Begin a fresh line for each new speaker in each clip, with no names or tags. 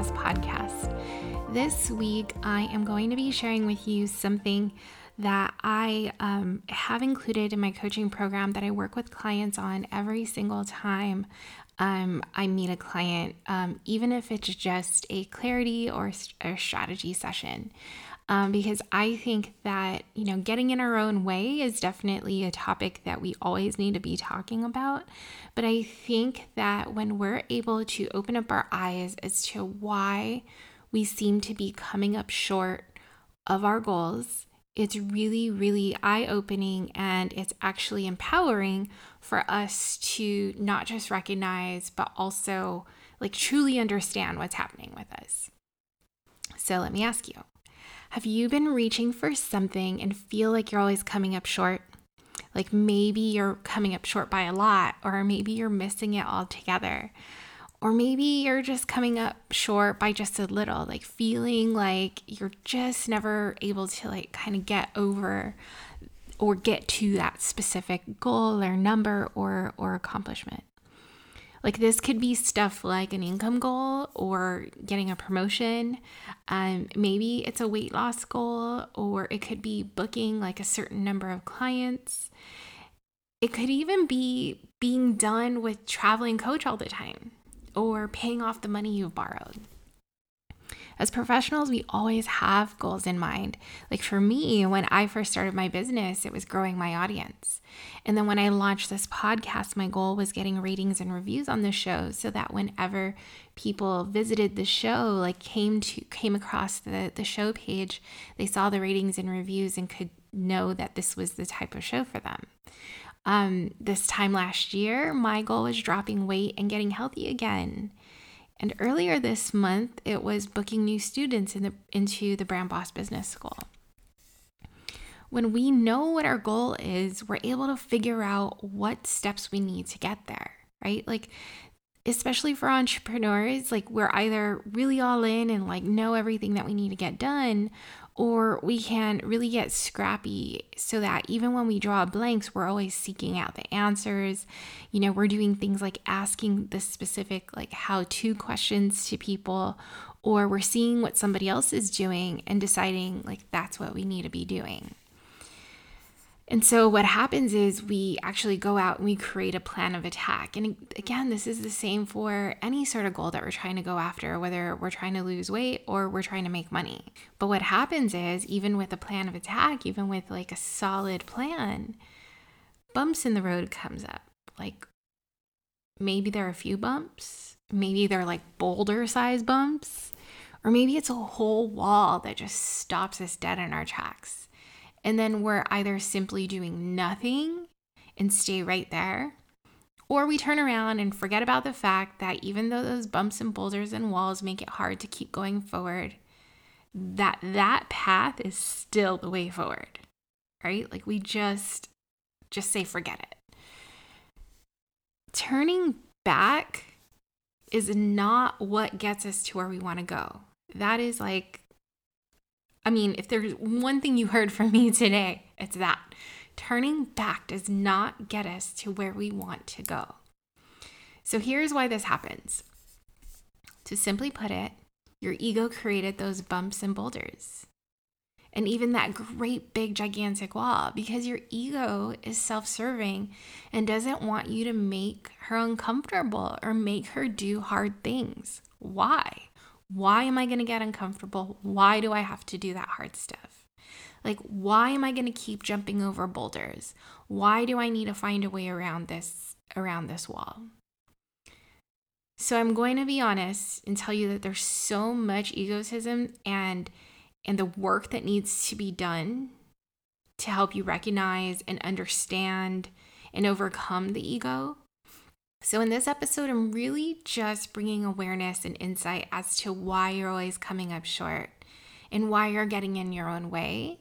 Boss podcast. This week, I am going to be sharing with you something that I um, have included in my coaching program that I work with clients on every single time um, I meet a client, um, even if it's just a clarity or a strategy session. Um, because I think that, you know, getting in our own way is definitely a topic that we always need to be talking about. But I think that when we're able to open up our eyes as to why we seem to be coming up short of our goals, it's really, really eye opening and it's actually empowering for us to not just recognize, but also like truly understand what's happening with us. So let me ask you have you been reaching for something and feel like you're always coming up short? Like maybe you're coming up short by a lot, or maybe you're missing it altogether. Or maybe you're just coming up short by just a little, like feeling like you're just never able to like kind of get over or get to that specific goal or number or or accomplishment. Like this could be stuff like an income goal or getting a promotion. Um, maybe it's a weight loss goal, or it could be booking like a certain number of clients. It could even be being done with traveling coach all the time or paying off the money you've borrowed. As professionals, we always have goals in mind. Like for me, when I first started my business, it was growing my audience. And then when I launched this podcast, my goal was getting ratings and reviews on the show so that whenever people visited the show, like came to came across the the show page, they saw the ratings and reviews and could know that this was the type of show for them. Um, this time last year, my goal was dropping weight and getting healthy again. And earlier this month, it was booking new students in the, into the Brand Boss Business School. When we know what our goal is, we're able to figure out what steps we need to get there, right? Like, especially for entrepreneurs, like we're either really all in and like know everything that we need to get done, or we can really get scrappy so that even when we draw blanks, we're always seeking out the answers. You know, we're doing things like asking the specific, like, how to questions to people, or we're seeing what somebody else is doing and deciding, like, that's what we need to be doing. And so what happens is we actually go out and we create a plan of attack. And again, this is the same for any sort of goal that we're trying to go after, whether we're trying to lose weight or we're trying to make money. But what happens is, even with a plan of attack, even with like a solid plan, bumps in the road comes up. Like maybe there are a few bumps, maybe they're like boulder size bumps, or maybe it's a whole wall that just stops us dead in our tracks. And then we're either simply doing nothing and stay right there, or we turn around and forget about the fact that even though those bumps and boulders and walls make it hard to keep going forward, that that path is still the way forward. Right? Like we just just say forget it. Turning back is not what gets us to where we want to go. That is like I mean, if there's one thing you heard from me today, it's that turning back does not get us to where we want to go. So here's why this happens. To simply put it, your ego created those bumps and boulders. And even that great big gigantic wall because your ego is self serving and doesn't want you to make her uncomfortable or make her do hard things. Why? Why am I going to get uncomfortable? Why do I have to do that hard stuff? Like, why am I going to keep jumping over boulders? Why do I need to find a way around this around this wall? So I'm going to be honest and tell you that there's so much egotism and and the work that needs to be done to help you recognize and understand and overcome the ego. So, in this episode, I'm really just bringing awareness and insight as to why you're always coming up short and why you're getting in your own way.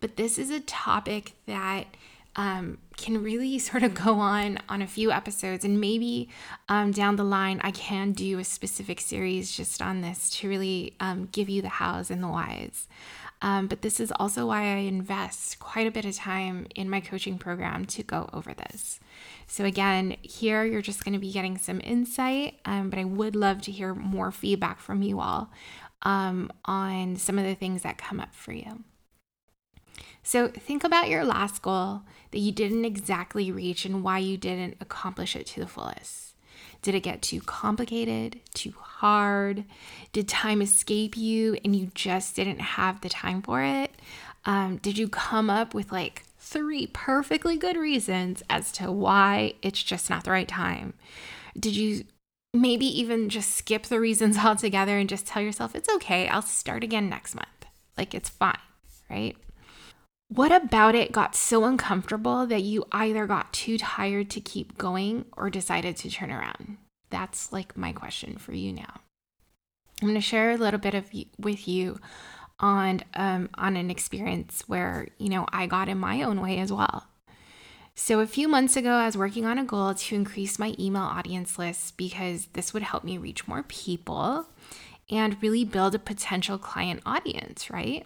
But this is a topic that um, can really sort of go on on a few episodes, and maybe um, down the line, I can do a specific series just on this to really um, give you the hows and the whys. Um, but this is also why I invest quite a bit of time in my coaching program to go over this. So, again, here you're just going to be getting some insight, um, but I would love to hear more feedback from you all um, on some of the things that come up for you. So, think about your last goal that you didn't exactly reach and why you didn't accomplish it to the fullest. Did it get too complicated, too hard? Did time escape you and you just didn't have the time for it? Um, did you come up with like three perfectly good reasons as to why it's just not the right time? Did you maybe even just skip the reasons altogether and just tell yourself, it's okay, I'll start again next month? Like it's fine, right? What about it got so uncomfortable that you either got too tired to keep going or decided to turn around? That's like my question for you now. I'm going to share a little bit of with you on um, on an experience where you know I got in my own way as well. So a few months ago, I was working on a goal to increase my email audience list because this would help me reach more people and really build a potential client audience, right?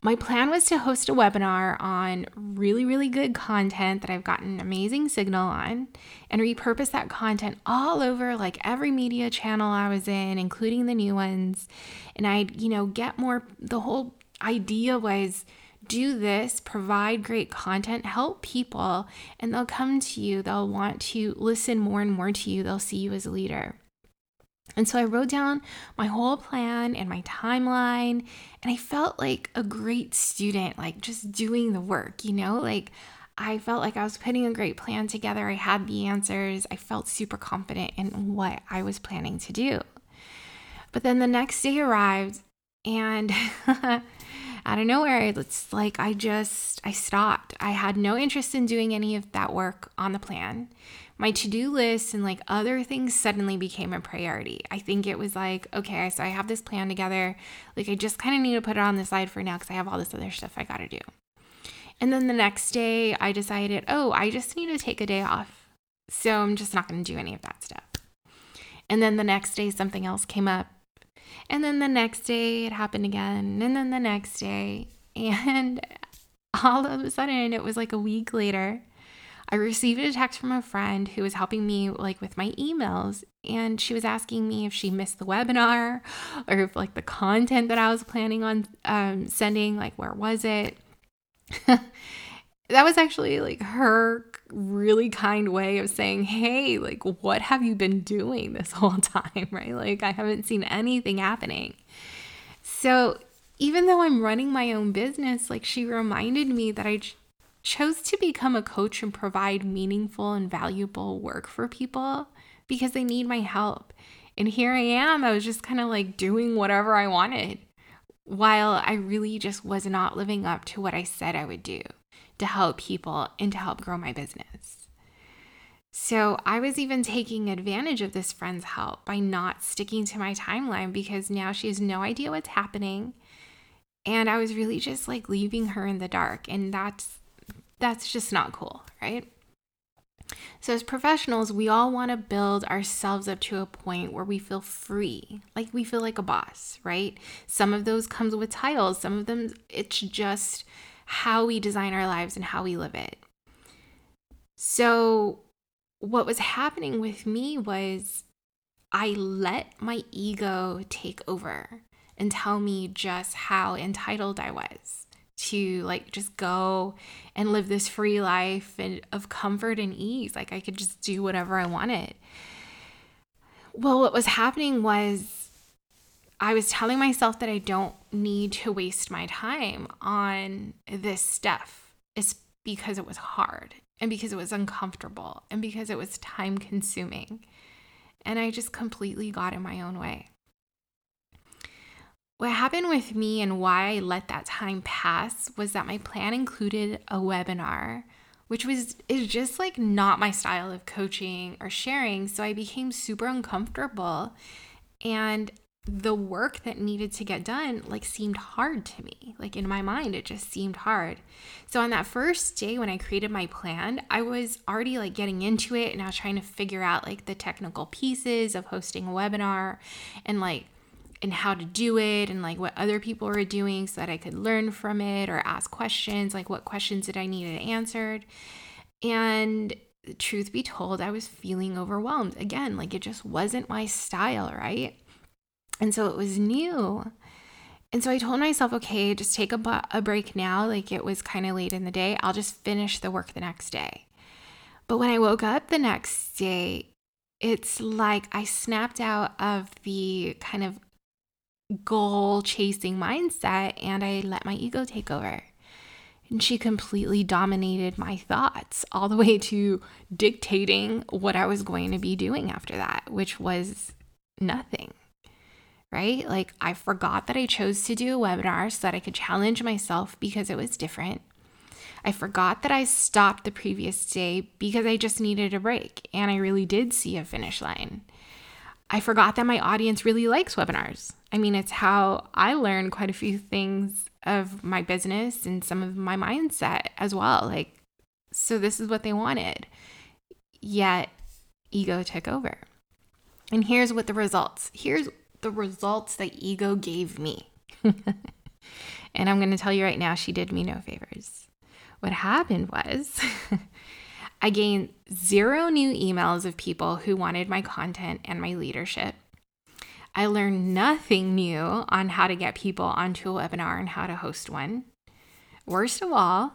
My plan was to host a webinar on really, really good content that I've gotten an amazing signal on and repurpose that content all over like every media channel I was in, including the new ones. And I'd, you know, get more. The whole idea was do this, provide great content, help people, and they'll come to you. They'll want to listen more and more to you. They'll see you as a leader. And so I wrote down my whole plan and my timeline, and I felt like a great student, like just doing the work, you know? Like I felt like I was putting a great plan together. I had the answers. I felt super confident in what I was planning to do. But then the next day arrived, and out of nowhere, it's like I just I stopped. I had no interest in doing any of that work on the plan my to-do list and like other things suddenly became a priority. I think it was like, okay, so I have this plan together. Like I just kind of need to put it on the side for now because I have all this other stuff I got to do. And then the next day I decided, oh, I just need to take a day off. So I'm just not going to do any of that stuff. And then the next day something else came up. And then the next day it happened again. And then the next day. And all of a sudden it was like a week later I received a text from a friend who was helping me like with my emails and she was asking me if she missed the webinar or if like the content that I was planning on um, sending like where was it? That was actually like her really kind way of saying hey like what have you been doing this whole time? right? Like I haven't seen anything happening. So even though I'm running my own business like she reminded me that I chose to become a coach and provide meaningful and valuable work for people because they need my help. And here I am, I was just kind of like doing whatever I wanted while I really just was not living up to what I said I would do to help people and to help grow my business. So I was even taking advantage of this friend's help by not sticking to my timeline because now she has no idea what's happening. And I was really just like leaving her in the dark. And that's that's just not cool, right? So, as professionals, we all want to build ourselves up to a point where we feel free, like we feel like a boss, right? Some of those comes with titles, some of them, it's just how we design our lives and how we live it. So, what was happening with me was I let my ego take over and tell me just how entitled I was to like just go and live this free life and of comfort and ease. Like I could just do whatever I wanted. Well, what was happening was I was telling myself that I don't need to waste my time on this stuff. It's because it was hard and because it was uncomfortable and because it was time consuming. And I just completely got in my own way. What happened with me and why I let that time pass was that my plan included a webinar, which was is just like not my style of coaching or sharing, so I became super uncomfortable and the work that needed to get done like seemed hard to me. Like in my mind, it just seemed hard. So on that first day when I created my plan, I was already like getting into it and I was trying to figure out like the technical pieces of hosting a webinar and like and how to do it and like what other people were doing so that I could learn from it or ask questions, like what questions did I need answered. And truth be told, I was feeling overwhelmed. Again, like it just wasn't my style, right? And so it was new. And so I told myself, okay, just take a, bu- a break now. Like it was kind of late in the day. I'll just finish the work the next day. But when I woke up the next day, it's like I snapped out of the kind of goal chasing mindset and I let my ego take over. And she completely dominated my thoughts all the way to dictating what I was going to be doing after that, which was nothing right? Like I forgot that I chose to do a webinar so that I could challenge myself because it was different. I forgot that I stopped the previous day because I just needed a break and I really did see a finish line. I forgot that my audience really likes webinars. I mean, it's how I learned quite a few things of my business and some of my mindset as well. Like, so this is what they wanted. Yet, ego took over. And here's what the results. Here's the results that ego gave me. and I'm going to tell you right now, she did me no favors. What happened was I gained zero new emails of people who wanted my content and my leadership. I learned nothing new on how to get people onto a webinar and how to host one. Worst of all,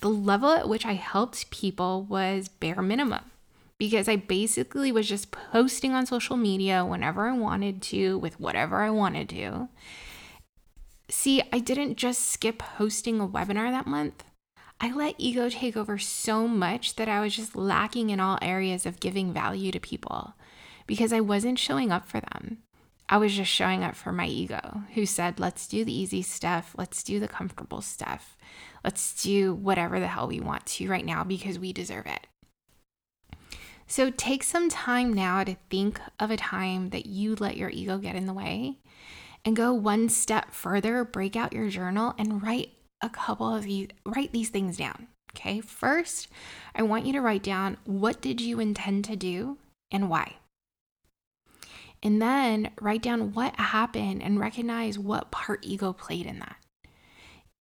the level at which I helped people was bare minimum because I basically was just posting on social media whenever I wanted to with whatever I wanted to. See, I didn't just skip hosting a webinar that month. I let ego take over so much that I was just lacking in all areas of giving value to people because I wasn't showing up for them. I was just showing up for my ego, who said, let's do the easy stuff. Let's do the comfortable stuff. Let's do whatever the hell we want to right now because we deserve it. So take some time now to think of a time that you let your ego get in the way and go one step further, break out your journal and write a couple of these write these things down. Okay? First, I want you to write down what did you intend to do and why. And then write down what happened and recognize what part ego played in that.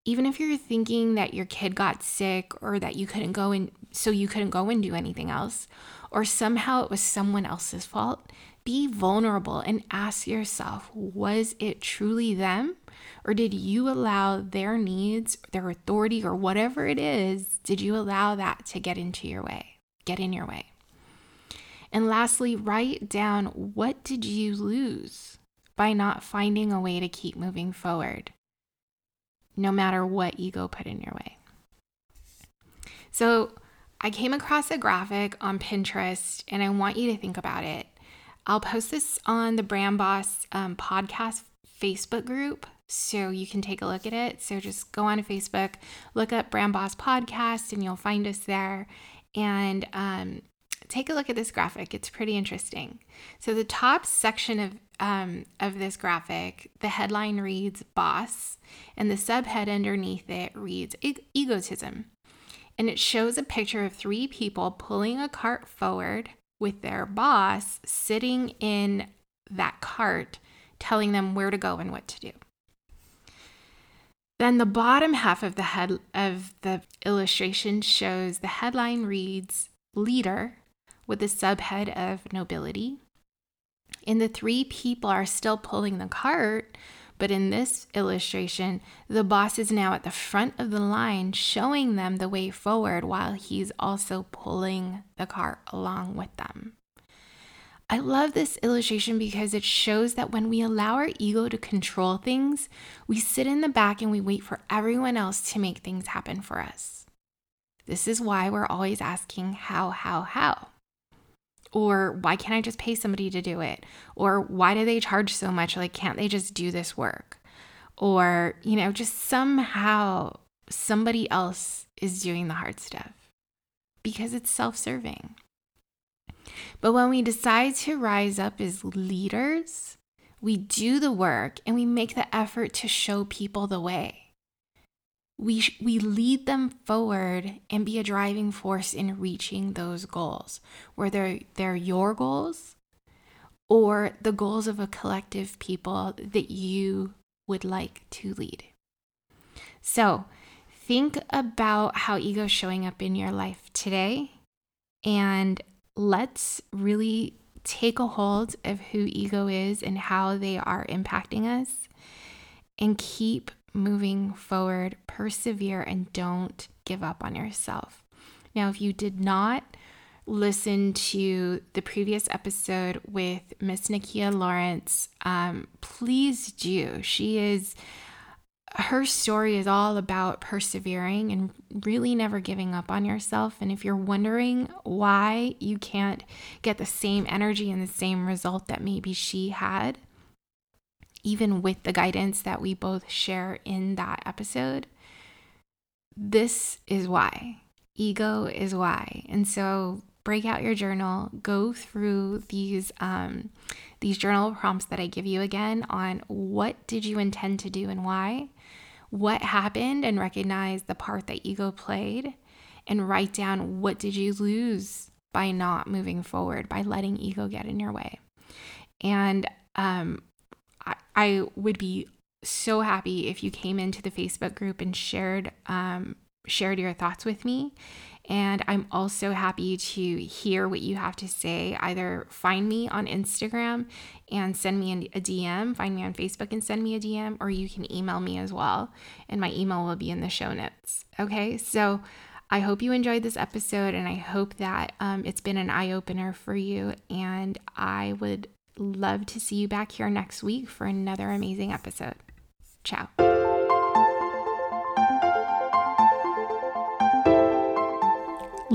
Even if you're thinking that your kid got sick or that you couldn't go and so you couldn't go and do anything else, or somehow it was someone else's fault, be vulnerable and ask yourself was it truly them? Or did you allow their needs, their authority, or whatever it is, did you allow that to get into your way, get in your way? And lastly, write down what did you lose by not finding a way to keep moving forward, no matter what ego put in your way. So, I came across a graphic on Pinterest and I want you to think about it. I'll post this on the Brand Boss um, podcast Facebook group so you can take a look at it. So just go on Facebook, look up Brand Boss Podcast, and you'll find us there. And um, take a look at this graphic. It's pretty interesting. So the top section of um, of this graphic, the headline reads "Boss," and the subhead underneath it reads "Egotism." and it shows a picture of three people pulling a cart forward with their boss sitting in that cart telling them where to go and what to do. Then the bottom half of the head of the illustration shows the headline reads leader with the subhead of nobility. And the three people are still pulling the cart, but in this illustration, the boss is now at the front of the line showing them the way forward while he's also pulling the cart along with them. I love this illustration because it shows that when we allow our ego to control things, we sit in the back and we wait for everyone else to make things happen for us. This is why we're always asking how, how, how. Or why can't I just pay somebody to do it? Or why do they charge so much? Like, can't they just do this work? Or, you know, just somehow somebody else is doing the hard stuff because it's self serving. But when we decide to rise up as leaders, we do the work and we make the effort to show people the way. We, sh- we lead them forward and be a driving force in reaching those goals, whether they're your goals or the goals of a collective people that you would like to lead. So, think about how ego showing up in your life today and let's really take a hold of who ego is and how they are impacting us and keep moving forward, persevere, and don't give up on yourself. Now, if you did not listen to the previous episode with Miss Nikia Lawrence, um, please do. She is her story is all about persevering and really never giving up on yourself. And if you're wondering why you can't get the same energy and the same result that maybe she had, even with the guidance that we both share in that episode, this is why. Ego is why. And so break out your journal, go through these um, these journal prompts that I give you again on what did you intend to do and why what happened and recognize the part that ego played and write down what did you lose by not moving forward by letting ego get in your way. And um, I, I, would be so happy if you came into the facebook group and shared um, shared your thoughts with me and I'm also happy to hear what you have to say. Either find me on Instagram and send me a DM, find me on Facebook and send me a DM, or you can email me as well. And my email will be in the show notes. Okay, so I hope you enjoyed this episode and I hope that um, it's been an eye opener for you. And I would love to see you back here next week for another amazing episode. Ciao.